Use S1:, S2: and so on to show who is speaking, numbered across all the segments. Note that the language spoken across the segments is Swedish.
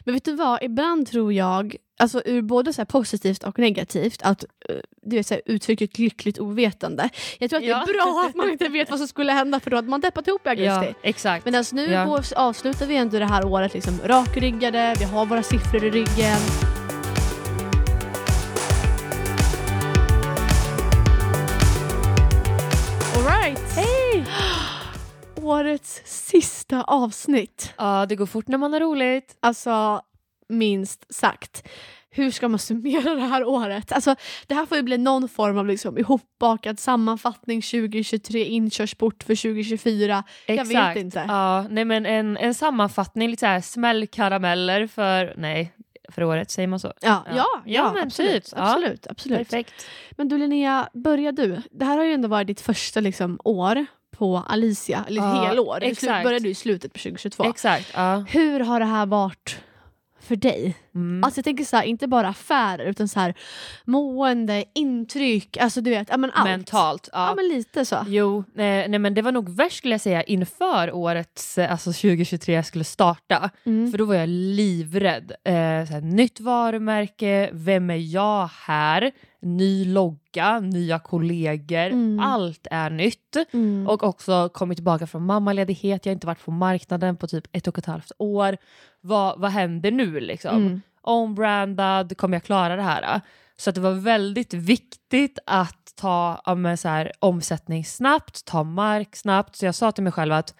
S1: Men vet du vad, ibland tror jag, alltså ur både så positivt och negativt, att eh, du vet, så här, uttrycket lyckligt ovetande. Jag tror att
S2: Ja.
S1: det är bra att man inte vet vad som skulle hända för då hade man deppat ihop i augusti.
S2: Ja, exakt.
S1: Men alltså nu
S2: Ja.
S1: går, avslutar vi ändå det här året liksom rakryggade, vi har våra siffror i ryggen. Årets sista avsnitt.
S2: Ja, det går fort när man har roligt.
S1: Alltså, minst sagt. Hur ska man summera det här året? Alltså, det här får ju bli någon form av liksom ihopbakad sammanfattning 2023, inkörsport för 2024. Jag vet inte.
S2: Ja, nej men en, en sammanfattning, lite såhär smällkarameller för, nej, för året, säger man så?
S1: Ja, ja, ja,
S2: Ja, men
S1: absolut,
S2: typ. Ja.
S1: absolut, absolut.
S2: Perfekt.
S1: Men du Linnea, börja du. Det här har ju ändå varit ditt första liksom, år på Alicia, eller
S2: Ja,
S1: helår. Du började i slutet på 2022.
S2: Exakt, ja.
S1: Hur har det här varit för dig?
S2: Mm.
S1: Alltså jag tänker så här, inte bara affärer utan så här mående, intryck, alltså du vet, ja men allt.
S2: Mentalt. Ja.
S1: Ja men lite så.
S2: Jo, nej, nej men det var nog värst skulle jag säga inför årets, eh, alltså 2023 skulle starta.
S1: Mm.
S2: För då var jag livrädd. Eh, såhär, nytt varumärke, vem är jag här? Ny logga, nya kollegor,
S1: Mm.
S2: allt är nytt.
S1: Mm.
S2: Och också kommit tillbaka från mammaledighet, jag har inte varit på marknaden på typ ett och ett halvt år. Vad, vad händer nu liksom?
S1: Mm.
S2: Ombrandad, kommer jag klara det här? Så att det var väldigt viktigt att ta ja, så här, omsättning snabbt, ta mark snabbt. Så jag sa till mig själv att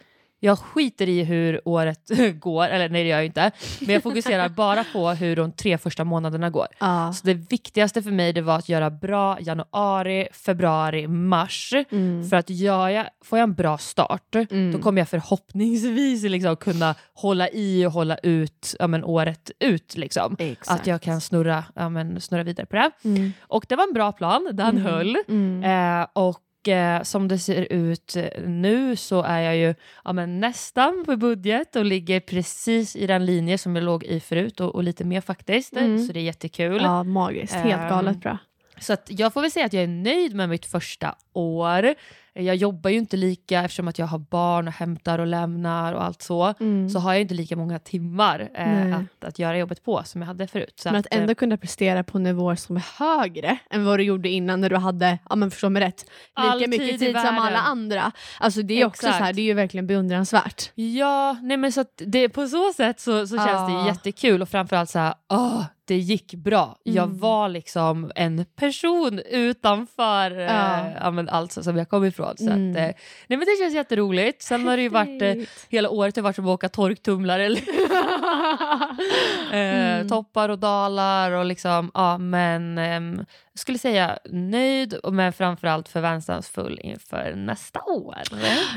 S2: jag skiter i hur året går, eller nej det gör jag inte, men jag fokuserar bara på hur de tre första månaderna går.
S1: Ja.
S2: Så det viktigaste för mig det var att göra bra januari, februari, mars.
S1: Mm.
S2: För att jag, får jag en bra start,
S1: Mm.
S2: då kommer jag förhoppningsvis liksom kunna hålla i och hålla ut ja, men, året ut. Liksom.
S1: Exakt.
S2: Att jag kan snurra, ja, men, snurra vidare på det.
S1: Mm.
S2: Och det var en bra plan, den
S1: Mm.
S2: höll.
S1: Mm.
S2: Eh, och eh, som det ser ut eh, nu så är jag ju ja, men nästan på budget och ligger precis i den linje som jag låg i förut och, och lite mer faktiskt.
S1: Mm.
S2: Så det är jättekul.
S1: Ja, magiskt. Helt
S2: Ehm,
S1: galet bra.
S2: Så jag får väl säga att jag är nöjd med mitt första år. Jag jobbar ju inte lika eftersom att jag har barn och hämtar och lämnar och allt så.
S1: Mm.
S2: Så har jag inte lika många timmar eh, att, att göra jobbet på som jag hade förut. Så
S1: Men att
S2: eh,
S1: ändå kunna prestera på nivåer som är högre än vad du gjorde innan när du hade, ja men förstå mig rätt, lika mycket
S2: tid
S1: som alla andra. Alltså det är också så
S2: Exakt.
S1: här, det är ju verkligen beundransvärt.
S2: Ja, nej men så att det, på så sätt så, så känns
S1: Ah.
S2: det jättekul och framförallt så här, åh, det gick bra. Jag
S1: Mm.
S2: var liksom en person utanför
S1: Ja.
S2: eh, ja, men allt som jag kom ifrån. Så
S1: Mm.
S2: att, eh, nej men det känns jätteroligt. Sen har det ju varit, eh, hela året har varit som att åka torktumlare. eller- eh,
S1: Mm.
S2: Toppar och dalar och liksom, ja men jag skulle säga nöjd men framförallt förväntansfull inför nästa år.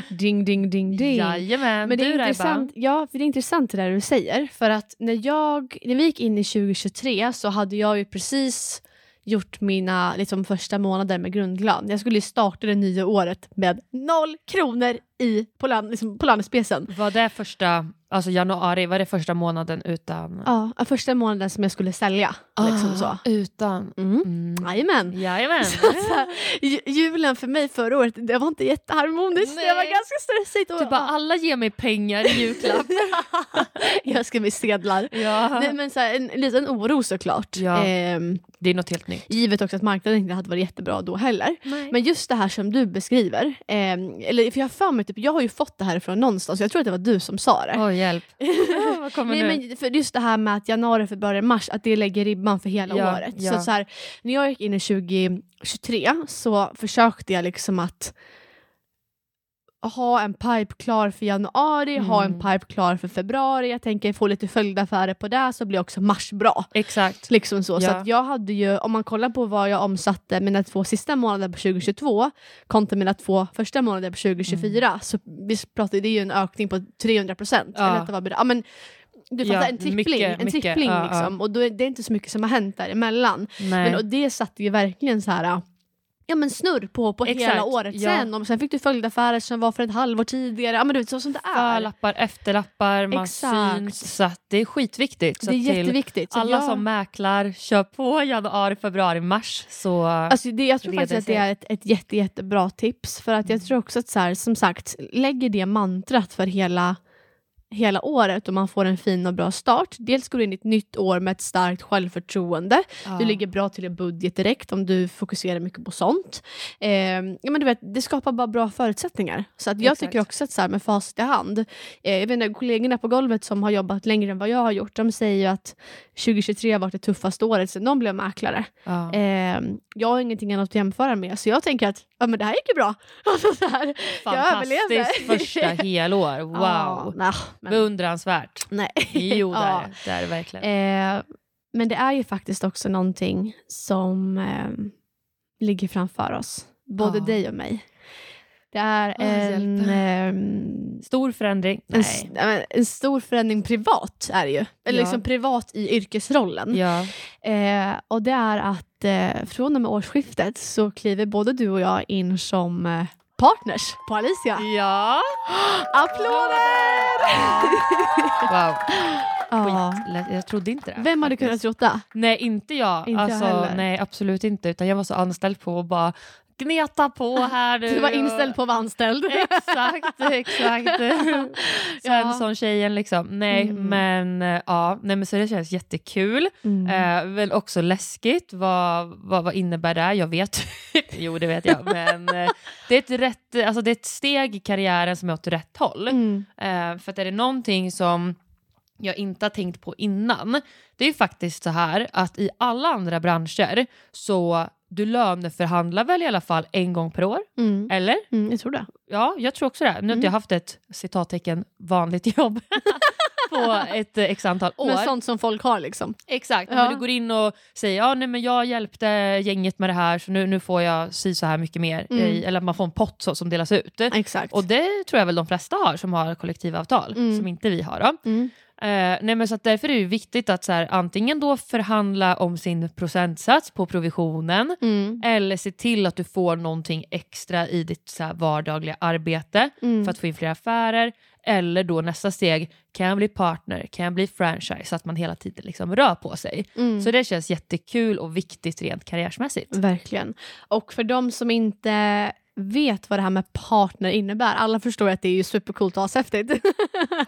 S1: Ding, ding, ding, ding.
S2: Jajamän,
S1: Men det är,
S2: du Raiba?
S1: intressant, ja, för det är intressant det där du säger. För att när, jag, när vi gick in i 2023 så hade jag ju precis gjort mina liksom, första månader med grundlön. Jag skulle ju starta det nya året med noll kronor i, på, lön, liksom, på lönespecen.
S2: Var det första, alltså januari, var det första månaden utan?
S1: Ja, första månaden som jag skulle sälja. Liksom så.
S2: Utan?
S1: Mm.
S2: Mm.
S1: Jajamän.
S2: Jajamän.
S1: Så att så här, ju- julen för mig förra året, det var inte jätteharmoniskt. Det var ganska stressigt. Och,
S2: Du bara, alla ger mig pengar i julklapp.
S1: jag ska med sedlar.
S2: ja.
S1: Nej, men så här, en liten oro såklart.
S2: Ja.
S1: Ehm,
S2: Det är något helt nytt.
S1: givet också att marknaden inte hade varit jättebra då heller.
S2: Nej.
S1: Men just det här som du beskriver, ehm, eller för jag har för mig, typ, jag har ju fått det här från någonstans, jag tror att det var du som sa det.
S2: Oj, hjälp. Vad kommer
S1: Nej,
S2: nu?
S1: men för just det här med att januari, februari, mars, att det lägger ribban för hela
S2: Ja,
S1: året.
S2: ja.
S1: Så, så här, när jag gick in i 2023 så försökte jag liksom att ha en pipe klar för januari, ha en
S2: Mm.
S1: pipe klar för februari. Jag tänker få lite följdaffärer på det så blir också mars bra.
S2: Exakt.
S1: Liksom så. så
S2: Ja.
S1: att jag hade ju, om man kollar på vad jag omsatte mina två sista månader på 2022 kontra mina två första månader på 2024 så vi pratade, det är ju en ökning på 300 procent.
S2: Ja.
S1: Ja. men, du fattar,
S2: Ja,
S1: en trippling,
S2: mycket,
S1: en
S2: mycket.
S1: trippling
S2: Ja,
S1: liksom. Och då är det inte så mycket som har hänt däremellan.
S2: Nej.
S1: Men, och det satte ju verkligen så här Ja men snurr på, på hela året
S2: ja.
S1: sen. Och sen fick du följdaffärer som var för ett halvår tidigare. Ja men du vet så som det är.
S2: Förlappar, efterlappar, man
S1: Exakt.
S2: syns. Så det är skitviktigt. Så
S1: Det är jätteviktigt. Så
S2: alla
S1: jag-
S2: som mäklar, kör på januari, februari, mars. Så
S1: Alltså det, jag tror faktiskt att det
S2: sig.
S1: är ett, ett jätte, jättebra tips. För att jag tror också att så här, som sagt, lägger det mantrat för hela hela året och man får en fin och bra start. Dels går du in i ett nytt år med ett starkt självförtroende.
S2: Ja.
S1: Du ligger bra till i budget direkt om du fokuserar mycket på sånt. Eh, ja, men du vet, det skapar bara bra förutsättningar. Så att jag
S2: Exakt.
S1: tycker också att så här, med facit i hand, eh, jag vet inte, kollegorna på golvet som har jobbat längre än vad jag har gjort, de säger att 2023 har varit det tuffaste året sedan de blev mäklare.
S2: Ja.
S1: Eh, jag har ingenting annat att jämföra med, så jag tänker att ja, men det här gick ju bra. Alltså, så här.
S2: Fantastiskt första helår. Wow.
S1: Ja, nah, men,
S2: Beundransvärt.
S1: nej.
S2: Jo, det
S1: Ja.
S2: det. är det verkligen.
S1: Eh, men det är ju faktiskt också någonting som eh, ligger framför oss. Både
S2: Ja.
S1: dig och mig. Det är
S2: Ah,
S1: en, ehm,
S2: Stor förändring.
S1: en,
S2: Nej.
S1: en stor förändring privat är det ju. Eller
S2: Ja.
S1: liksom privat i yrkesrollen.
S2: Ja.
S1: Eh, och det är att eh, från och med årsskiftet så kliver både du och jag in som eh, partners på Alicia.
S2: Ja.
S1: Applåder!
S2: Wow.
S1: ja.
S2: Skitlätt. Jag trodde inte det.
S1: Vem hade kunnat tro det?
S2: Nej, inte jag.
S1: Inte jag
S2: alltså,
S1: heller.
S2: nej, absolut inte. Utan jag var så anställd på att bara gneta på här nu.
S1: Du var inställd på att vara anställd.
S2: Exakt, exakt. så
S1: Ja.
S2: En sån tjejen liksom. Nej,
S1: Mm.
S2: men eh, ja, nej, men så det känns jättekul.
S1: Mm.
S2: Eh, väl också läskigt. Vad, vad, vad innebär det? Jag vet. jo, det vet jag. Men eh, det, är ett rätt, alltså, det är ett steg i karriären som är åt rätt håll.
S1: Mm.
S2: Eh, för att är det någonting som jag inte har tänkt på innan, det är ju faktiskt så här att i alla andra branscher så du löneförhandlar väl i alla fall en gång per år?
S1: Mm.
S2: Eller?
S1: Mm, jag tror det.
S2: Ja, jag tror också det. Nu har
S1: Mm.
S2: inte jag haft ett citattecken vanligt jobb på ett eh, x antal år.
S1: Men sånt som folk har liksom.
S2: Exakt,
S1: Ja.
S2: men du går in och säger ja, nej, men jag hjälpte gänget med det här så nu, nu får jag sy så här mycket mer.
S1: Mm.
S2: Eller man får en pott så, som delas ut.
S1: Exakt.
S2: Och det tror jag väl de flesta har som har kollektivavtal,
S1: Mm.
S2: som inte vi har. Då. Eh, nej, men så därför är det viktigt att så här, antingen då förhandla om sin procentsats på provisionen
S1: Mm.
S2: eller se till att du får någonting extra i ditt så här, vardagliga arbete
S1: Mm.
S2: för att få in fler affärer. Eller då nästa steg, kan jag bli partner, kan jag bli franchise så att man hela tiden liksom rör på sig.
S1: Mm.
S2: Så det känns jättekul och viktigt rent karriärsmässigt.
S1: Verkligen. Och för de som inte vet vad det här med partner innebär, alla förstår att det är ju supercoolt och ashäftigt.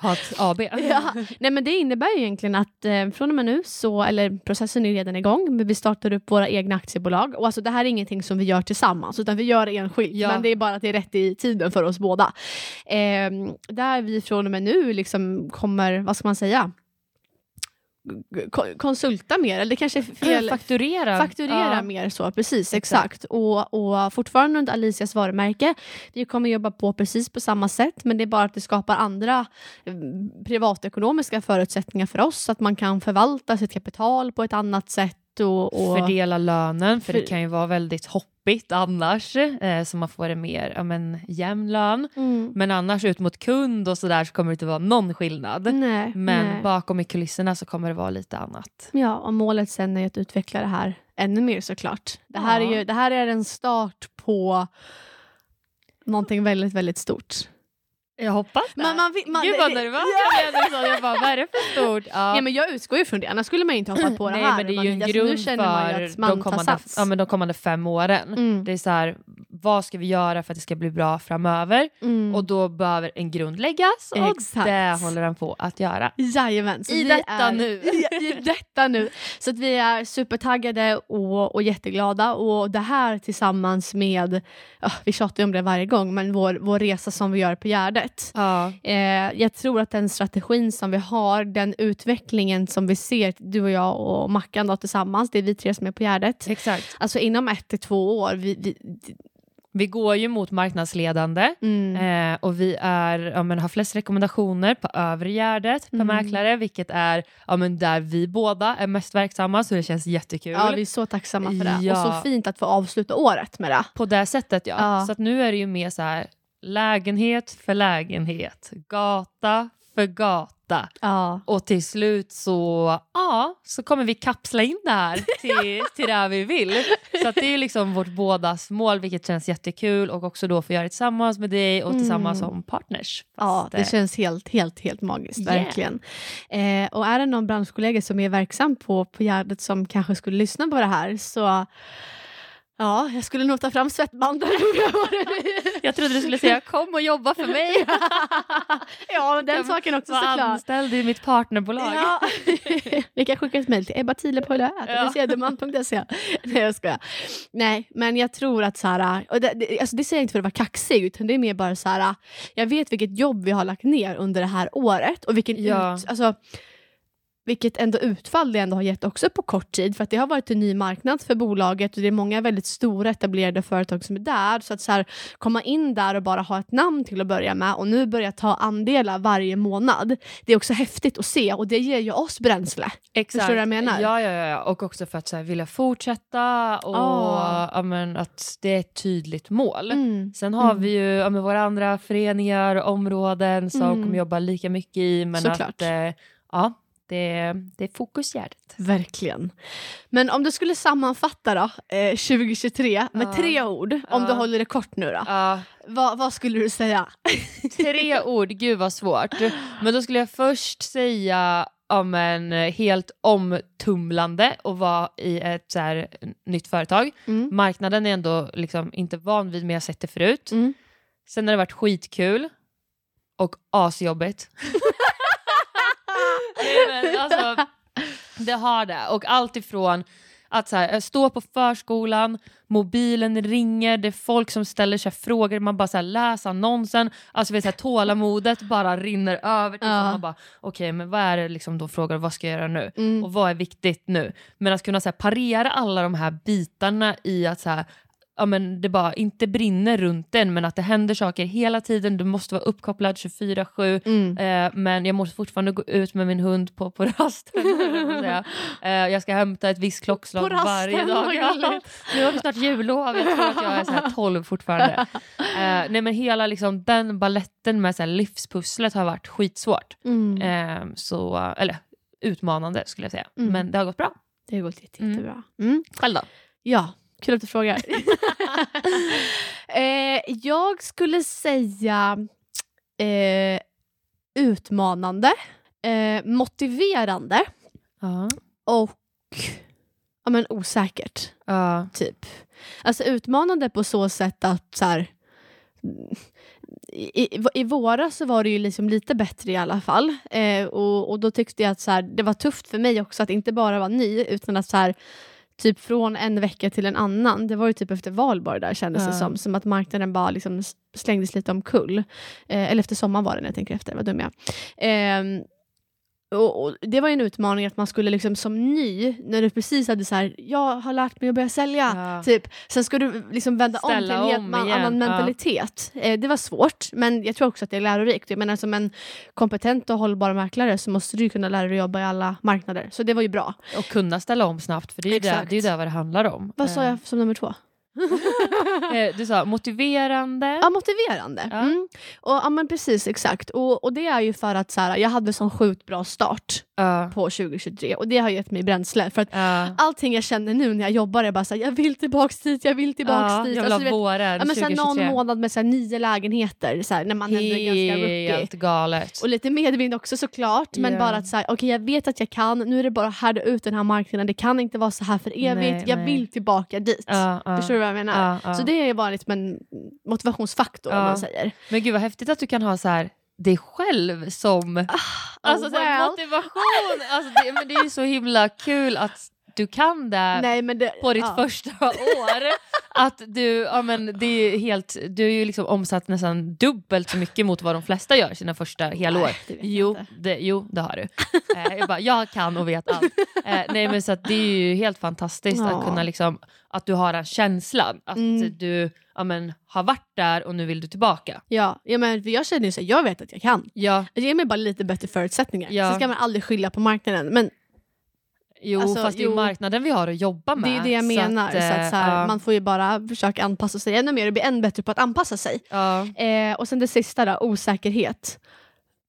S2: Ha ett AB.
S1: ja. Nej men det innebär ju egentligen att eh, från och med nu så, eller processen är redan igång, men vi startar upp våra egna aktiebolag. Och alltså det här är ingenting som vi gör tillsammans, utan vi gör det enskilt.
S2: Ja.
S1: Men det är bara att det är rätt i tiden för oss båda. Eh, där vi från och med nu liksom kommer, vad ska man säga, konsulta mer, eller kanske fel,
S2: Fakturera.
S1: fakturera
S2: Ja.
S1: mer så, precis
S2: Exakt.
S1: exakt. Och, och fortfarande under Alicias varumärke. Vi kommer jobba på precis på samma sätt men det är bara att det skapar andra eh, privatekonomiska förutsättningar för oss. Så att man kan förvalta sitt kapital på ett annat sätt. Och, och
S2: Fördela lönen, för, det
S1: För-
S2: kan ju vara väldigt hoppigt annars, eh, så man får en mer ja, men, jämn lön.
S1: Mm.
S2: Men annars ut mot kund och sådär så kommer det inte vara någon skillnad.
S1: Nej,
S2: Men
S1: nej.
S2: bakom i kulisserna så kommer det vara lite annat.
S1: Ja, och målet sen är att utveckla det här ännu mer såklart. Det här,
S2: Ja.
S1: är, ju, det här är en start på någonting väldigt, väldigt stort.
S2: Jag hoppas det.
S1: Man, man, man,
S2: Gud vad
S1: det-
S2: nervös jag blev. när du sa det. Jag bara, vad är det för stort? Ja.
S1: Ja, men jag utgår ju från det, annars skulle man ju inte hoppa på det
S2: Nej,
S1: här.
S2: men det är ju en
S1: alltså,
S2: grund
S1: att
S2: för
S1: man
S2: de kommande, ja, men de kommande fem åren.
S1: Mm.
S2: Det är så här, vad ska vi göra för att det ska bli bra framöver?
S1: Mm.
S2: Och då behöver en grund läggas och
S1: Exakt.
S2: det håller den på att göra.
S1: Jajamän. så
S2: I detta
S1: är,
S2: nu.
S1: I detta nu. Så att vi är supertaggade och, och jätteglada. Och det här tillsammans med, ja, vi tjatar ju om det varje gång, men vår, vår resa som vi gör på Gärdet.
S2: Ja.
S1: Eh, jag tror att den strategin som vi har, den utvecklingen som vi ser, du och jag och Mackan då, tillsammans, det är vi tre som är på Gärdet.
S2: Exakt.
S1: Alltså inom ett till två år, vi, vi,
S2: Vi går ju mot marknadsledande
S1: mm,
S2: eh, och vi är, ja, men, har flest rekommendationer på övre Gärdet per
S1: Mm.
S2: mäklare, vilket är ja, men, där vi båda är mest verksamma, så det känns jättekul.
S1: ja, vi är så tacksamma för det.
S2: Ja.
S1: Och så fint att få avsluta året med det.
S2: På det sättet ja.
S1: Ja.
S2: Så att nu är det ju mer så här lägenhet för lägenhet, gata för gata.
S1: Ja.
S2: Och till slut så, ja, så kommer vi kapsla in det här till, till det vi vill. Så det är liksom vårt bådas mål, vilket känns jättekul och också då få göra det tillsammans med dig och tillsammans
S1: Mm.
S2: som partners.
S1: Ja,
S2: Fast,
S1: det
S2: eh,
S1: känns helt, helt, helt magiskt.
S2: Yeah.
S1: Verkligen. Eh, och är det någon branschkollega som är verksam på, på Gärdet som kanske skulle lyssna på det här så Ja, jag skulle nog ta fram svettbanden.
S2: Jag trodde du skulle säga kom och jobba för mig.
S1: ja, den
S2: Kan
S1: saken också
S2: Var
S1: såklart.
S2: anställd i mitt partnerbolag.
S1: Ja. Vi kan skicka ett mejl till ebbatile.se. Nej jag skojar. Nej men jag tror att så här, och det, det, alltså det säger jag inte för att vara kaxig utan det är mer bara så här. jag vet vilket jobb vi har lagt ner under det här året och vilken
S2: Ja.
S1: ut, alltså, vilket ändå utfall det ändå har gett också på kort tid för att det har varit en ny marknad för bolaget och det är många väldigt stora etablerade företag som är där så att så här, komma in där och bara ha ett namn till att börja med och nu börja ta andelar varje månad det är också häftigt att se och det ger ju oss bränsle.
S2: Exakt.
S1: Förstår du vad jag menar?
S2: Ja, ja, ja, och också för att så här, vilja fortsätta och
S1: Ah.
S2: ja, men, att det är ett tydligt mål.
S1: Mm.
S2: Sen har
S1: Mm.
S2: vi ju ja, men våra andra föreningar och områden som
S1: Mm.
S2: kommer jobba lika mycket i men
S1: Såklart.
S2: att eh, ja, det, det är fokusgärdet.
S1: Verkligen. Men om du skulle sammanfatta då, eh, 2023 med
S2: Ja.
S1: tre ord, om
S2: Ja.
S1: du håller det kort nu då.
S2: Ja,
S1: Vad, vad skulle du säga?
S2: tre ord, gud vad svårt. Men då skulle jag först säga ja, men, helt omtumlande och vara i ett så här, nytt företag.
S1: Mm.
S2: Marknaden är ändå liksom inte van vid, men jag har sett det förut.
S1: Mm.
S2: Sen har det varit skitkul och asjobbigt. Men alltså, det har det. Och allt ifrån att så här, stå på förskolan, mobilen ringer, det är folk som ställer sig frågor, man bara så här, läser annonsen, alltså vet, så här, tålamodet bara rinner över till
S1: Ja.
S2: man bara okej men vad är det liksom då frågar vad ska jag göra nu?
S1: Mm.
S2: Och vad är viktigt nu? Men att kunna så här, parera alla de här bitarna i att så här, ja, men det bara inte brinner runt en men att det händer saker hela tiden, du måste vara uppkopplad 24-7
S1: Mm.
S2: Eh, men jag måste fortfarande gå ut med min hund på, på rasten. jag eh, jag ska hämta ett visst klockslag
S1: På rasten,
S2: varje dag. Ja. Nu har vi snart jullov, jag tror att jag är så här 12 fortfarande. Eh, nej men hela liksom, den balletten med så här, livspusslet har varit skitsvårt.
S1: Mm.
S2: Eh, så, eller utmanande skulle jag säga.
S1: Mm.
S2: Men det har gått bra.
S1: Det har gått jätte,
S2: Mm.
S1: jättebra. Mm.
S2: Själv då?
S1: Ja, kul att du frågar. eh, jag skulle säga eh, utmanande, eh, motiverande
S2: Ja.
S1: och ja, men osäkert.
S2: Ja.
S1: typ. Alltså utmanande på så sätt att så här, i, i, I våras så var det ju liksom lite bättre i alla fall. Eh, och, och då tyckte jag att så här, det var tufft för mig också att inte bara vara ny utan att så här, typ från en vecka till en annan. Det var ju typ efter valborg där kändes det
S2: Ja.
S1: som. Som att marknaden bara liksom slängdes lite omkull. Eh, eller efter sommaren var det när jag tänker efter, vad dum jag är. Och, och Det var en utmaning att man skulle liksom som ny, när du precis hade så här, jag har lärt mig att börja sälja,
S2: Ja.
S1: typ, sen ska du liksom vända om till
S2: Ställa
S1: en helt
S2: om
S1: man-
S2: igen,
S1: annan
S2: ja.
S1: mentalitet. Eh, det var svårt, men jag tror också att det är lärorikt. Jag menar som en kompetent och hållbar mäklare så måste du kunna lära dig jobba i alla marknader. Så det var ju bra.
S2: Och kunna ställa om snabbt, för det är ju det, det, är det vad det handlar om.
S1: Vad sa
S2: Eh,
S1: jag som nummer två?
S2: Eh, du sa motiverande.
S1: Ja, motiverande.
S2: Ja.
S1: Mm. Och, ja, men precis, exakt. Och, och det är ju för att så här, jag hade sån sjukt bra start
S2: Ja.
S1: på 2023 och det har gett mig bränsle. För att
S2: Ja.
S1: allting jag känner nu när jag jobbar är bara såhär, jag vill tillbaks dit, jag vill tillbaks
S2: Ja,
S1: dit.
S2: jag vill
S1: Alltså,
S2: ha våren
S1: ja, men såhär,
S2: 2023.
S1: någon månad med såhär, nio lägenheter såhär, när man ändå är ganska.
S2: Helt galet.
S1: Och lite medvind också såklart, men
S2: Ja.
S1: bara att såhär, okej jag vet att jag kan, nu är det bara att härda ut den här marknaden, det kan inte vara så här för evigt,
S2: Nej,
S1: jag
S2: nej.
S1: vill tillbaka dit. Förstår du vad jag menar?
S2: Ja, ja.
S1: Så det är bara liksom en motivationsfaktor om man säger.
S2: Men gud vad häftigt att du kan ha så här dig själv som alltså, så här,
S1: well.
S2: motivation. Alltså, det, men det är ju så himla kul att du kan det
S1: Nej, det,
S2: på ditt
S1: ja.
S2: första år. Att du, ja, men det är helt, du är ju liksom omsatt nästan dubbelt så mycket mot vad de flesta gör sina första helår.
S1: Nej,
S2: Jo det, jo, det har du. Eh, jag, bara, jag kan och vet allt. Eh, nej, men så det är ju helt fantastiskt
S1: Ja.
S2: att kunna liksom, att du har den känslan. Att
S1: Mm.
S2: du ja, men, har varit där och nu vill du tillbaka.
S1: Ja, ja men jag känner ju så här, jag vet att jag kan.
S2: Ja,
S1: Ge mig bara lite bättre förutsättningar.
S2: Ja.
S1: Så ska man aldrig skylla på marknaden. Men
S2: jo,
S1: Alltså,
S2: fast det är ju marknaden vi har att jobba med.
S1: det är det jag menar. Så
S2: att,
S1: att,
S2: eh,
S1: så här,
S2: ja,
S1: Man får ju bara försöka anpassa sig ännu mer och bli än bättre på att anpassa sig.
S2: ja,
S1: Eh, och sen det sista då, osäkerhet.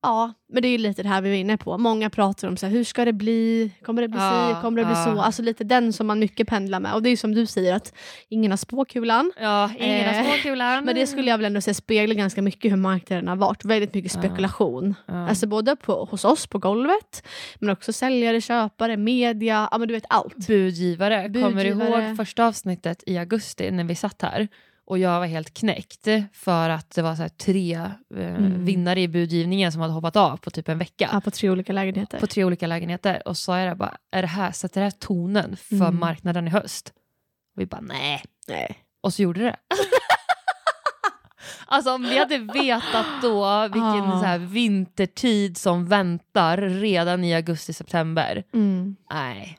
S1: Ja, men det är ju lite det här vi var inne på. Många pratar om så här, hur ska det bli, kommer det bli
S2: Ja,
S1: si, kommer det bli
S2: ja.
S1: så? Alltså lite den som man mycket pendlar med. Och det är ju som du säger att ingen har spåkulan.
S2: Ja, ingen har
S1: Eh,
S2: småkulan.
S1: Men det skulle jag väl ändå säga speglar ganska mycket hur marknaden har varit. Väldigt mycket spekulation.
S2: Ja.
S1: Alltså både på, hos oss på golvet, men också säljare, köpare, media, ja men du vet allt.
S2: budgivare. Kommer du
S1: Budgivare.
S2: ihåg första avsnittet i augusti när vi satt här? Och jag var helt knäckt för att det var så tre eh,
S1: Mm.
S2: vinnare i budgivningen som hade hoppat av på typ en vecka.
S1: Ja, på tre olika lägenheter.
S2: På tre olika lägenheter. Och så är det bara, är det här, sätter det här tonen för
S1: Mm.
S2: marknaden i höst? Och vi bara, nej.
S1: Nej.
S2: Och så gjorde det. alltså om vi hade vetat då vilken
S1: Ah.
S2: så här, vintertid som väntar redan i augusti-september.
S1: Mm.
S2: Nej.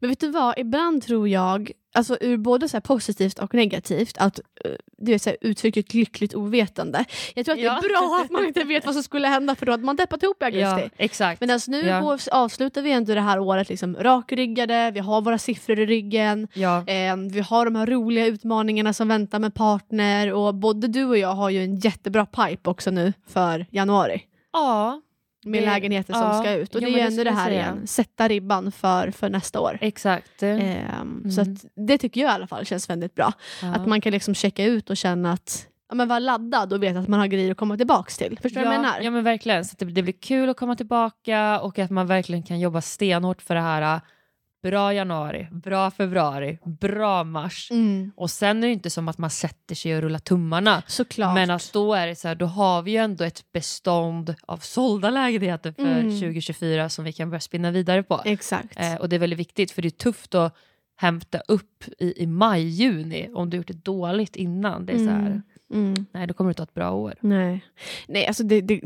S1: Men vet du vad, ibland tror jag, alltså ur både så positivt och negativt, att eh, du vet, så här, uttrycket lyckligt ovetande. Jag tror att det
S2: Ja.
S1: är bra att man inte vet vad som skulle hända för då hade man deppat ihop i augusti.
S2: Ja, exakt.
S1: Men alltså nu
S2: Ja.
S1: går, avslutar vi ändå det här året liksom rakryggade, vi har våra siffror i ryggen,
S2: ja.
S1: eh, vi har de här roliga utmaningarna som väntar med partner och både du och jag har ju en jättebra pipe också nu för januari.
S2: ja,
S1: Med lägenheter som
S2: ja.
S1: ska ut. Och det är ju
S2: det
S1: ändå det här
S2: säga.
S1: igen, sätta ribban för, för nästa år.
S2: exakt.
S1: Ehm, Så att det tycker jag i alla fall känns väldigt bra.
S2: Ja.
S1: Att man kan liksom checka ut och känna att ja, men vara laddad och veta att man har grejer att komma tillbaka till. Förstår du
S2: ja,
S1: vad jag menar?
S2: Ja men verkligen, så att det, det blir kul att komma tillbaka och att man verkligen kan jobba stenhårt för det här. Bra januari, bra februari, bra mars.
S1: Mm,
S2: Och sen är det inte som att man sätter sig och rullar tummarna.
S1: såklart.
S2: Men att då är det så här, då har vi ju ändå ett bestånd av sålda lägenheter för
S1: Mm.
S2: 2024 som vi kan börja spinna vidare på.
S1: Exakt.
S2: Eh, och det är väldigt viktigt för det är tufft att hämta upp i, i maj, juni om du gjort det dåligt innan. Det är så här,
S1: Mm.
S2: Nej då kommer du ta ett bra år.
S1: Nej, Nej alltså det, det,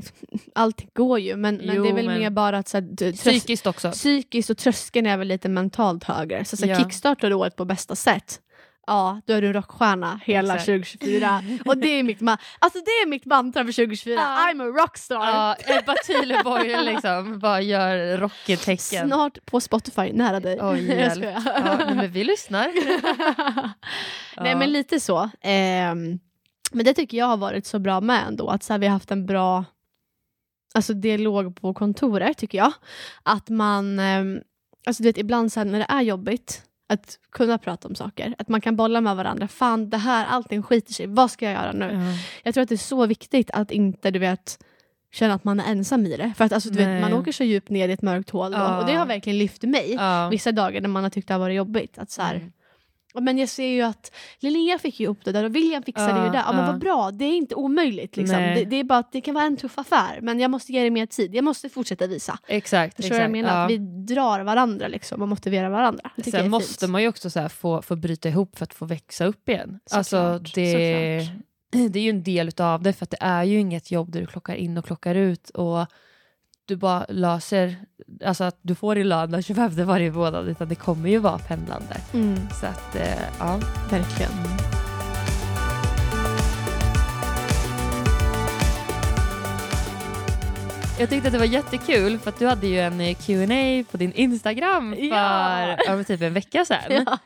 S1: allting går ju men, men
S2: Jo,
S1: det är väl
S2: men-
S1: mer bara att så här, du-
S2: Psykiskt också.
S1: psykiskt och tröskeln är väl lite mentalt högre. Så, så här,
S2: Ja.
S1: kickstartar året på bästa sätt Ja, då är du en rockstjärna hela
S2: Exakt.
S1: 2024. Och det är mitt, ma- alltså, det är mitt mantra för 2024.
S2: Ja.
S1: I'm a rockstar!
S2: Ja, Ebba Thunborg liksom bara gör rocket-tecken.
S1: Snart på Spotify, nära dig.
S2: Oj, hjälp. Ja, nej, men vi lyssnar.
S1: Nej
S2: Ja.
S1: men lite så. Ehm, men det tycker jag har varit så bra med ändå. Att så här, vi har haft en bra alltså, dialog på kontoret tycker jag. Att man, ehm, alltså du vet ibland så här, när det är jobbigt att kunna prata om saker. Att man kan bolla med varandra. Fan det här, allting skiter sig. Vad ska jag göra nu?
S2: Ja.
S1: Jag tror att det är så viktigt att inte du vet känna att man är ensam i det. För att alltså, du vet, man åker så djupt ner i ett mörkt hål. då.
S2: Ja.
S1: Och det har verkligen lyft mig
S2: Ja.
S1: vissa dagar när man har tyckt det har varit jobbigt. Att så här,
S2: Mm.
S1: "Ja, men jag ser ju att Linnea fick ju upp det där och William fixade
S2: Ja,
S1: ju det. Ja, men
S2: ja.
S1: vad bra, det är inte omöjligt. Liksom. Det, det är bara det kan vara en tuff affär men jag måste ge det mer tid. Jag måste fortsätta visa.
S2: Exakt.
S1: Förstår vad jag
S2: exakt.
S1: menar? Att vi drar varandra liksom, och motiverar varandra. Det
S2: Sen måste
S1: fint.
S2: man ju också så få, få bryta ihop för att få växa upp igen.
S1: Såklart,
S2: alltså det,
S1: såklart.
S2: det är ju en del utav det för att det är ju inget jobb där du klockar in och klockar ut och du bara löser, alltså att du får i lön den 25 varje månad utan det kommer ju vara pendlande.
S1: Mm,
S2: Så att eh, ja.
S1: verkligen.
S2: Jag tyckte att det var jättekul för att du hade ju en eh, Q&A på din Instagram för
S1: Ja.
S2: men typ en vecka sedan.
S1: Ja.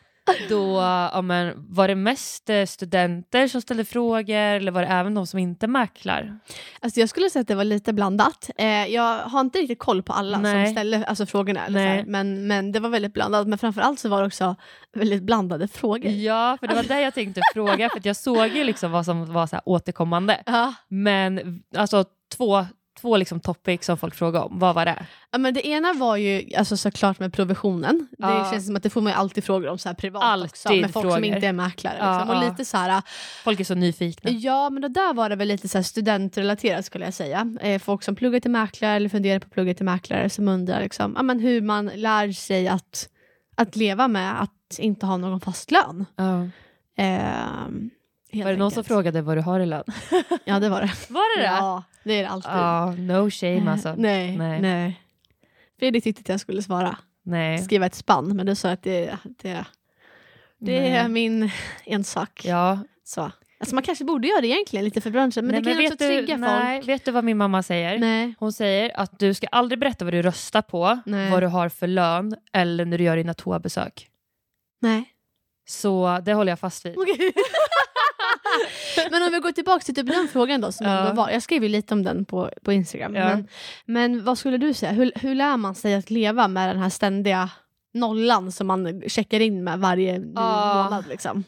S2: Då, ja, men, var det mest eh, studenter som ställde frågor eller var det även de som inte mäklar?
S1: Alltså jag skulle säga att det var lite blandat. Eh, jag har inte riktigt koll på alla
S2: Nej.
S1: som ställer alltså, frågorna. Eller så här, men, men det var väldigt blandat. Men framförallt så var det också väldigt blandade frågor.
S2: Ja, för det var det jag tänkte fråga för jag såg ju liksom vad som var så återkommande.
S1: Ja.
S2: Men alltså två, två liksom topics som folk frågade om, vad var det?
S1: Ja, men det ena var ju alltså, såklart med provisionen. Det
S2: Ja.
S1: känns som att det får man ju alltid frågor om så här privat
S2: Alltid
S1: också. Med folk som
S2: frågor.
S1: inte är mäklare.
S2: Ja,
S1: Liksom. Och
S2: ja.
S1: lite så här,
S2: Folk är så nyfikna.
S1: ja men det där var det väl lite så här studentrelaterat skulle jag säga. Eh, folk som pluggar till mäklare eller funderar på att plugga till mäklare som undrar liksom, ja, men hur man lär sig att, att leva med att inte ha någon fast lön.
S2: Ja.
S1: Helt
S2: Var det någon som frågade vad du har i lön?
S1: Ja det var det.
S2: Var det det?
S1: Ja, det är det alltid.
S2: Ja, no shame alltså.
S1: Nej,
S2: Nej.
S1: nej. Fredrik tyckte att jag skulle svara.
S2: Nej.
S1: Skriva ett spann, men du sa att det, det, det
S2: Nej.
S1: är min ensak.
S2: Ja.
S1: Så. Alltså man kanske borde göra det egentligen lite för branschen, men
S2: nej,
S1: det kan
S2: vet
S1: också
S2: du,
S1: trigga
S2: nej,
S1: folk.
S2: Vet du vad min mamma säger?
S1: Nej.
S2: Hon säger att du ska aldrig berätta vad du röstar på,
S1: Nej.
S2: vad du har för lön eller när du gör dina toabesök.
S1: Nej.
S2: Så det håller jag fast vid.
S1: Okej. men om vi går tillbaka till typ den frågan då. Som
S2: Ja.
S1: var. Jag skrev ju lite om den på, på Instagram.
S2: Ja.
S1: Men, men vad skulle du säga? Hur, hur lär man sig att leva med den här ständiga nollan som man checkar in med varje ny
S2: Ja.
S1: månad? Liksom?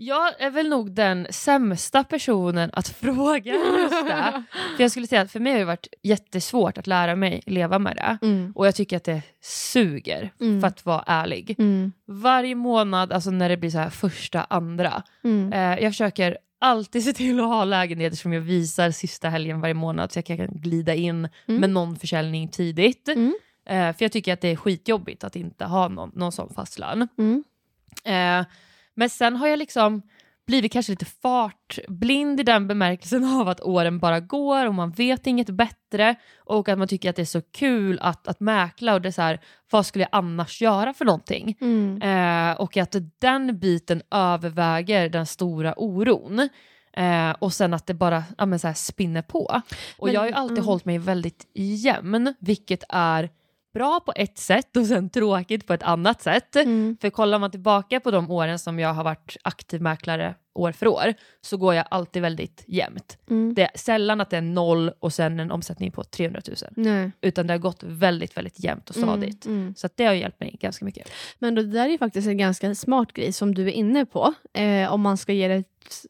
S2: Jag är väl nog den sämsta personen att fråga just det. För jag skulle säga att för mig har det varit jättesvårt att lära mig leva med det.
S1: Mm.
S2: Och jag tycker att det suger,
S1: Mm.
S2: för att vara ärlig.
S1: Mm.
S2: Varje månad, alltså när det blir så här första, andra.
S1: Mm.
S2: Eh, jag försöker alltid se till att ha lägenheter som jag visar sista helgen varje månad så jag kan glida in
S1: Mm.
S2: med någon försäljning tidigt.
S1: Mm.
S2: Eh, för jag tycker att det är skitjobbigt att inte ha någon, någon sån fast lön. Eh, men sen har jag liksom blivit kanske lite fartblind i den bemärkelsen av att åren bara går och man vet inget bättre och att man tycker att det är så kul att, att mäkla och det är så här, vad skulle jag annars göra för någonting?
S1: Mm.
S2: Eh, och att den biten överväger den stora oron. Eh, och sen att det bara ja, men så här, spinner på. Och
S1: Men-
S2: jag har ju alltid
S1: mm.
S2: hållit mig väldigt jämn, vilket är bra på ett sätt och sen tråkigt på ett annat sätt.
S1: Mm.
S2: För kollar man tillbaka på de åren som jag har varit aktiv mäklare år för år så går jag alltid väldigt jämnt.
S1: Mm.
S2: Det är sällan att det är noll och sen en omsättning på 300 000.
S1: Nej.
S2: Utan det har gått väldigt, väldigt jämnt och stadigt.
S1: Mm. Mm.
S2: Så det har hjälpt mig ganska mycket.
S1: Men då, det där är ju faktiskt en ganska smart grej som du är inne på. Eh, om man ska ge det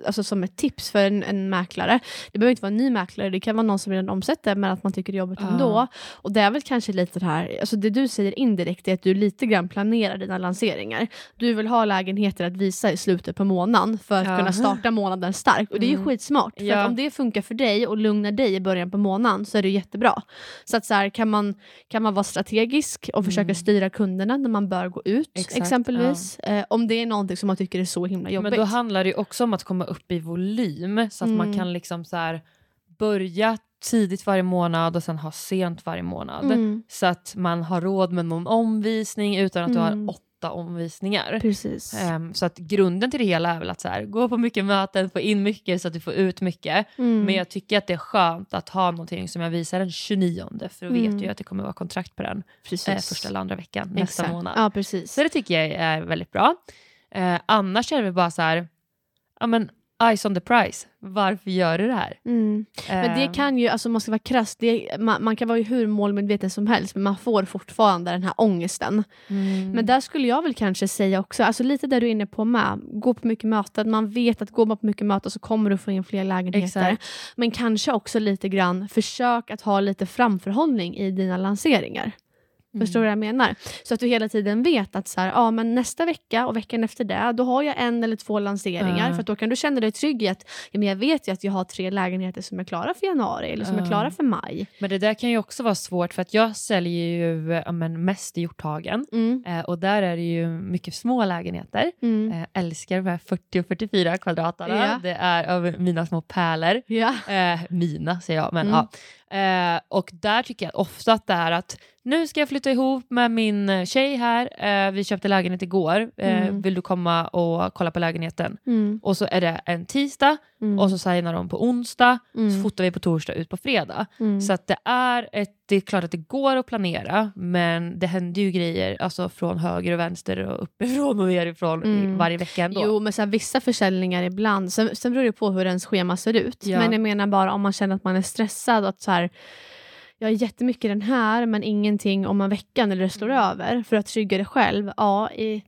S1: alltså som ett tips för en, en mäklare. Det behöver inte vara en ny mäklare, det kan vara någon som redan omsätter men att man tycker det är jobbigt
S2: Ja.
S1: ändå. Och det är väl kanske lite det här, alltså det du säger indirekt är att du lite grann planerar dina lanseringar. Du vill ha lägenheter att visa i slutet på månaden för att
S2: Ja.
S1: Kunna starta månaden starkt. Och det är ju
S2: Mm.
S1: skitsmart. För
S2: Ja.
S1: att om det funkar för dig och lugnar dig i början på månaden så är det jättebra. Så att så här, kan, man, kan man vara strategisk och försöka
S2: Mm.
S1: styra kunderna när man bör gå ut
S2: Exakt,
S1: exempelvis. Eh, om det är någonting som man tycker är så himla jobbigt.
S2: Men då handlar det ju också om att komma upp i volym så att man
S1: Mm.
S2: kan liksom så här börja tidigt varje månad och sen ha sent varje månad.
S1: mm,
S2: Så att man har råd med någon omvisning utan att du
S1: Mm.
S2: har åtta omvisningar.
S1: precis.
S2: Ehm, så att grunden till det hela är väl att så här, gå på mycket möten, få in mycket så att du får ut mycket.
S1: Mm.
S2: Men jag tycker att det är skönt att ha någonting som jag visar den 29 för då vet
S1: Mm.
S2: jag ju att det kommer vara kontrakt på den eh, första eller andra veckan nästa
S1: Exakt.
S2: månad.
S1: Ja, precis.
S2: Så det tycker jag är väldigt bra. Eh, annars är det väl bara så här, ja men eyes on the prize, varför gör du det här?
S1: Mm. Men det
S2: Ehm,
S1: kan ju, alltså man ska vara krass, det, man, man kan vara hur målmedveten som helst men man får fortfarande den här ångesten.
S2: mm,
S1: Men där skulle jag väl kanske säga också, alltså lite där du är inne på med, gå på mycket möten, man vet att går man på mycket möten så kommer du få in fler lägenheter.
S2: Exakt.
S1: Men kanske också lite grann, försök att ha lite framförhållning i dina lanseringar.
S2: Mm.
S1: Förstår du vad jag menar? Så att du hela tiden vet att så här, ja, men nästa vecka och veckan efter det, då har jag en eller två lanseringar.
S2: Ja.
S1: För då kan du känna dig trygg i att ja, men jag vet ju att jag har tre lägenheter som är klara för januari eller som är
S2: Ja.
S1: klara för maj.
S2: Men det där kan ju också vara svårt för att jag säljer ju ja, men mest i Hjorthagen
S1: Mm.
S2: eh, och där är det ju mycket små lägenheter.
S1: Mm.
S2: Eh, älskar de här 40 och 44 kvadraterna.
S1: Ja.
S2: Det är av mina små pärlor.
S1: Ja.
S2: Eh, mina säger jag, men
S1: Mm.
S2: ja. Eh, och där tycker jag ofta att det är att nu ska jag flytta ihop med min eh, tjej här. Eh, vi köpte lägenhet igår. Eh,
S1: Mm.
S2: Vill du komma och kolla på lägenheten?
S1: Mm.
S2: Och så är det en tisdag
S1: Mm.
S2: och så signar de på onsdag. Så
S1: Mm.
S2: fotar vi på torsdag ut på fredag.
S1: Mm.
S2: Så att det är ett, det är klart att det går att planera men det händer ju grejer alltså från höger och vänster och uppifrån och nerifrån
S1: Mm.
S2: varje vecka ändå.
S1: Jo, men så här, vissa försäljningar ibland, sen, sen beror det på hur ens schema ser ut.
S2: Ja.
S1: Men jag menar bara om man känner att man är stressad och att så här, jag har jättemycket den här men ingenting om en veckan eller det slår
S2: Mm.
S1: över för att trygga dig själv. Ja, i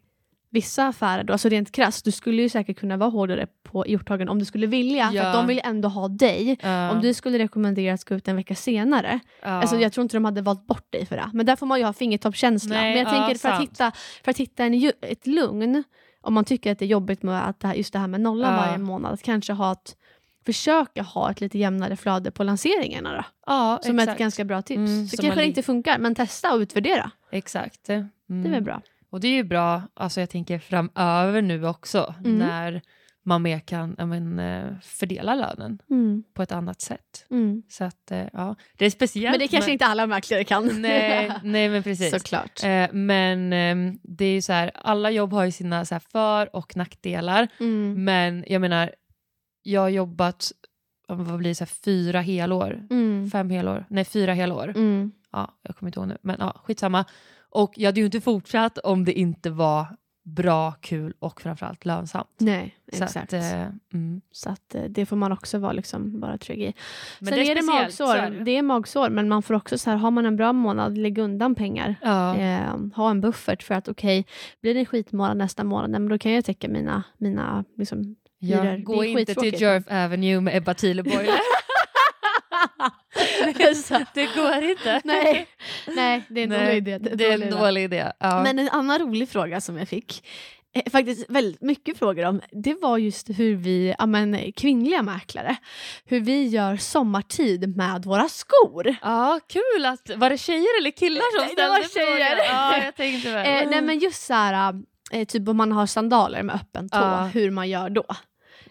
S1: vissa affärer då, alltså rent krasst, du skulle ju säkert kunna vara hårdare på Hjorthagen om du skulle vilja, för
S2: Ja.
S1: att de vill ändå ha dig.
S2: Ja,
S1: Om du skulle rekommendera att gå ut en vecka senare,
S2: ja.
S1: Alltså, jag tror inte de hade valt bort dig för det. Men där får man ju ha fingertoppskänsla. Men jag
S2: ja,
S1: tänker för att hitta, för att hitta en, ett lugn, om man tycker att det är jobbigt med att det här, just det här med nollan varje månad, att kanske ha ett, försöka ha ett lite jämnare flöde på lanseringarna då.
S2: ja,
S1: Som
S2: exakt.
S1: ett ganska bra tips.
S2: Mm,
S1: så kanske det inte funkar, men testa och utvärdera.
S2: Exakt. Mm.
S1: Det är väl bra.
S2: Och det är ju bra, alltså jag tänker framöver nu också,
S1: Mm.
S2: när man mer kan men, eh, fördela lönen
S1: Mm.
S2: på ett annat sätt.
S1: Mm.
S2: Så att, eh, ja, det är speciellt.
S1: Men det kanske inte alla mäklare kan.
S2: Nej, nej men precis.
S1: Såklart.
S2: Eh, men eh, det är ju så här, alla jobb har ju sina så för och nackdelar.
S1: Mm.
S2: Men jag menar, jag har jobbat vad blir det, så här, fyra helår,
S1: Mm.
S2: fem helår, nej fyra helår.
S1: Mm.
S2: Ja, jag kommer inte ihåg nu, men ja, skitsamma. Och jag hade ju inte fortsatt om det inte var bra, kul och framförallt lönsamt.
S1: Nej,
S2: Så
S1: exakt.
S2: Att, eh, mm.
S1: Så att eh, det får man också vara, liksom, vara trygg i.
S2: Men
S1: Sen
S2: det är
S1: är, det magsår.
S2: är det.
S1: det är magsår, men man får också så här, har man en bra månad, lägg undan pengar.
S2: Ja.
S1: Eh, ha en buffert för att okej, blir det en skitmånad nästa månad, men då kan jag täcka mina, mina liksom,
S2: Ja, gå inte till. Jerf Avenue med Ebba Thieleborg.
S1: Det
S2: går inte.
S1: nej, nej, det är en
S2: Nej,
S1: dålig idé.
S2: Det är en dålig idé. Ja.
S1: Men en annan rolig fråga som jag fick, eh, faktiskt väldigt mycket frågor om, det var just hur vi, ja, men, kvinnliga mäklare, hur vi gör sommartid med våra skor.
S2: Ja, kul att... Var det tjejer eller killar som
S1: Nej, det
S2: ställde
S1: var tjejer.
S2: Ja, jag tänkte väl.
S1: Eh, nej men just så här, eh, typ om man har sandaler med öppen tå,
S2: Ja.
S1: hur man gör då.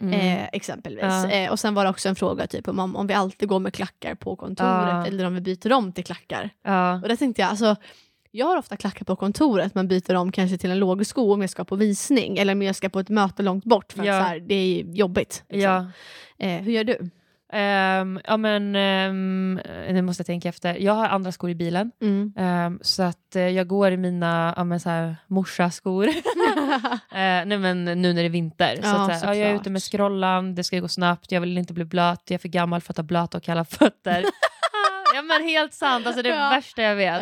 S2: Mm.
S1: Eh, exempelvis.
S2: Ja.
S1: Eh, och sen var det också en fråga typ om, om vi alltid går med klackar på kontoret
S2: Ja.
S1: eller om vi byter om till klackar.
S2: ja.
S1: Och där tänkte jag, alltså, jag har ofta klackar på kontoret men byter om kanske till en lågsko om jag ska på visning eller om jag ska på ett möte långt bort för att så här, det är jobbigt. Liksom. Eh, hur gör du?
S2: Ehm, ja men um, nu måste jag tänka efter. Jag har andra skor i bilen.
S1: Mm.
S2: Ehm, så att eh, jag går i mina ja, men så här, morsaskor. Eh, nej men nu när det är vinter. så
S1: Ja,
S2: att, så här, ja, jag är ute med scrollan, det ska gå snabbt, jag vill inte bli blöt, jag är för gammal för att ha blöta och kalla fötter. ja men helt sant, alltså det är det värsta jag vet.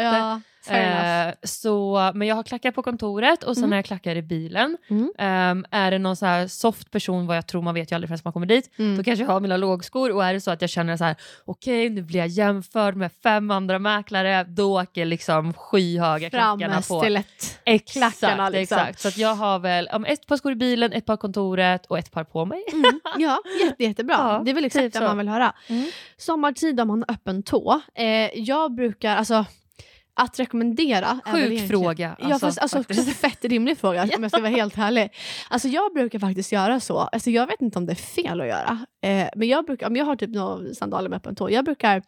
S2: Eh, så, men jag har klackar på kontoret och sen
S1: Mm.
S2: har jag klackar i bilen.
S1: Mm.
S2: Ehm, är det någon så här soft person, vad jag tror man vet ju aldrig förrän man kommer dit,
S1: Mm.
S2: då kanske jag har mina lågskor och är det så att jag känner så här okej nu blir jag jämförd med fem andra mäklare, då åker liksom skyhöga
S1: Fram
S2: klackarna på.
S1: stilett.
S2: Exakt,
S1: klackarna, liksom.
S2: exakt. Så att jag har väl um, ett par skor i bilen, ett par kontoret och ett par på mig.
S1: Mm. Ja, jätte, jättebra.
S2: Ja,
S1: det är väl exakt
S2: typ
S1: det man vill höra.
S2: Mm.
S1: Sommartid om man har öppen tå. Eh, jag brukar, alltså att rekommendera.
S2: Sjuk fråga.
S1: ja, fast alltså,
S2: faktiskt.
S1: fett rimlig fråga om jag ska vara helt ärlig. Alltså, jag brukar faktiskt göra så. Alltså, jag vet inte om det är fel att göra. Eh, men jag brukar, om jag har typ några sandaler med öppen tå, jag brukar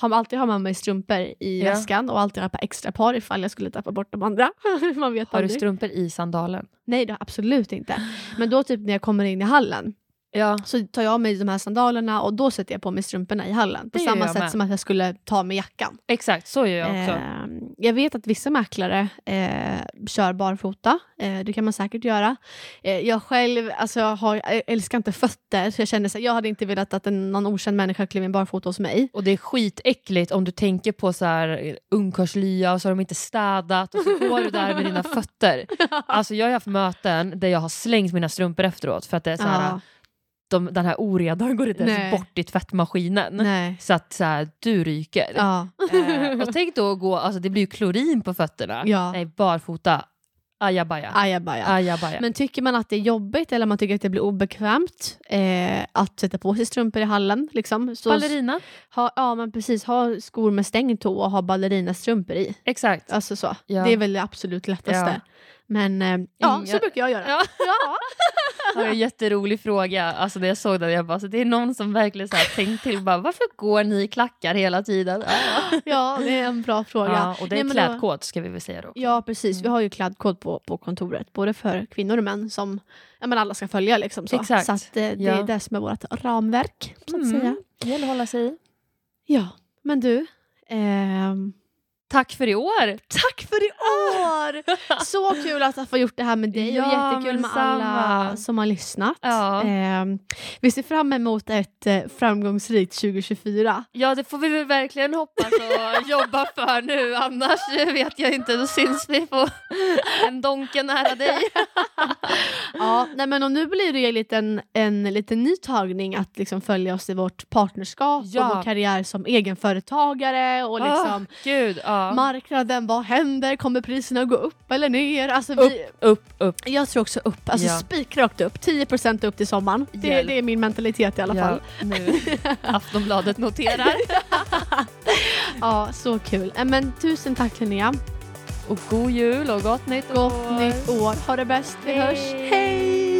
S1: ha, alltid ha med mig strumpor i
S2: Ja.
S1: väskan och alltid ha par extra par ifall jag skulle tappa bort de andra. Man vet
S2: Har du
S1: aldrig.
S2: strumpor i sandalen?
S1: Nej, jag absolut inte. Men då typ när jag kommer in i hallen
S2: Ja.
S1: så tar jag av mig de här sandalerna och då sätter jag på mig strumporna i hallen. På
S2: Det
S1: samma sätt
S2: med.
S1: som att jag skulle ta med jackan.
S2: Exakt, så gör jag också.
S1: Eh, jag vet att vissa mäklare eh, kör barfota. Eh, det kan man säkert göra. Eh, jag själv alltså, jag har, jag älskar inte fötter. Så jag känner så här, jag hade inte velat att en, någon okänd människa klev in barfota hos mig.
S2: Och det är skitäckligt om du tänker på så här ungkarlslya och så har de inte städat och så går du där med dina fötter. Alltså jag har haft möten där jag har slängt mina strumpor efteråt för att det är så här,
S1: Ja,
S2: de, den här oredan går inte
S1: Nej.
S2: ens bort i tvättmaskinen.
S1: nej.
S2: Så att så här, du ryker.
S1: Ja.
S2: Eh, och tänk då att gå, alltså det blir ju klorin på fötterna.
S1: Ja.
S2: Nej, barfota, ajabaja.
S1: Ajabaja.
S2: ajabaja.
S1: Men tycker man att det är jobbigt eller man tycker att det blir obekvämt eh, att sätta på sig strumpor i hallen, liksom, så
S2: Ballerina,
S1: ha, ja, men precis, ha skor med stängd tå och ha ballerinastrumpor i.
S2: exakt.
S1: Alltså så.
S2: Ja.
S1: Det är väl det absolut lättaste.
S2: Ja.
S1: Men eh, ja,
S2: Inga-
S1: så brukar jag göra.
S2: Ja.
S1: Ja.
S2: Det var en jätterolig fråga. Alltså när jag såg den, jag bara, så det är någon som verkligen så här tänkt till, bara, varför går ni i klackar hela tiden? Ja,
S1: ja, det är en bra fråga.
S2: ja och det är
S1: Nej,
S2: klädkod ska vi väl säga då.
S1: Ja, precis. Vi
S2: Mm.
S1: har ju klädkod på, på kontoret, både för kvinnor och män som ja, men alla ska följa. Liksom, så
S2: Exakt.
S1: så att, eh, det är det som är vårt ramverk. Så att
S2: Mm.
S1: säga.
S2: Det gäller att hålla sig i.
S1: Ja, men du. ehm,
S2: Tack för i år!
S1: Tack för i år! Så kul att få gjort det här med dig och
S2: Ja,
S1: jättekul med alla som har lyssnat.
S2: Ja.
S1: Ehm, vi ser fram emot ett eh, framgångsrikt 2024.
S2: Ja, det får vi väl verkligen hoppas och jobba för nu. Annars vet jag inte, då syns vi på en donke nära dig.
S1: Ja, nej men och nu blir det en liten, en liten ny tagning att liksom följa oss i vårt partnerskap
S2: Ja.
S1: och vår karriär som egenföretagare och liksom
S2: Ah, gud, ja.
S1: marknaden, vad händer? Kommer priserna gå upp eller ner? Alltså vi,
S2: Upp, upp.
S1: jag tror också upp, alltså
S2: Ja.
S1: spikrakt upp, 10% upp till sommaren. Det, det är min mentalitet i alla fall.
S2: nu. Aftonbladet noterar.
S1: Ja, så kul. Eh, Men tusen tack Linnea.
S2: Och god jul och gott nytt
S1: Gott
S2: år.
S1: nytt år. Ha det bäst. Vi
S2: Hej.
S1: hörs. Hej!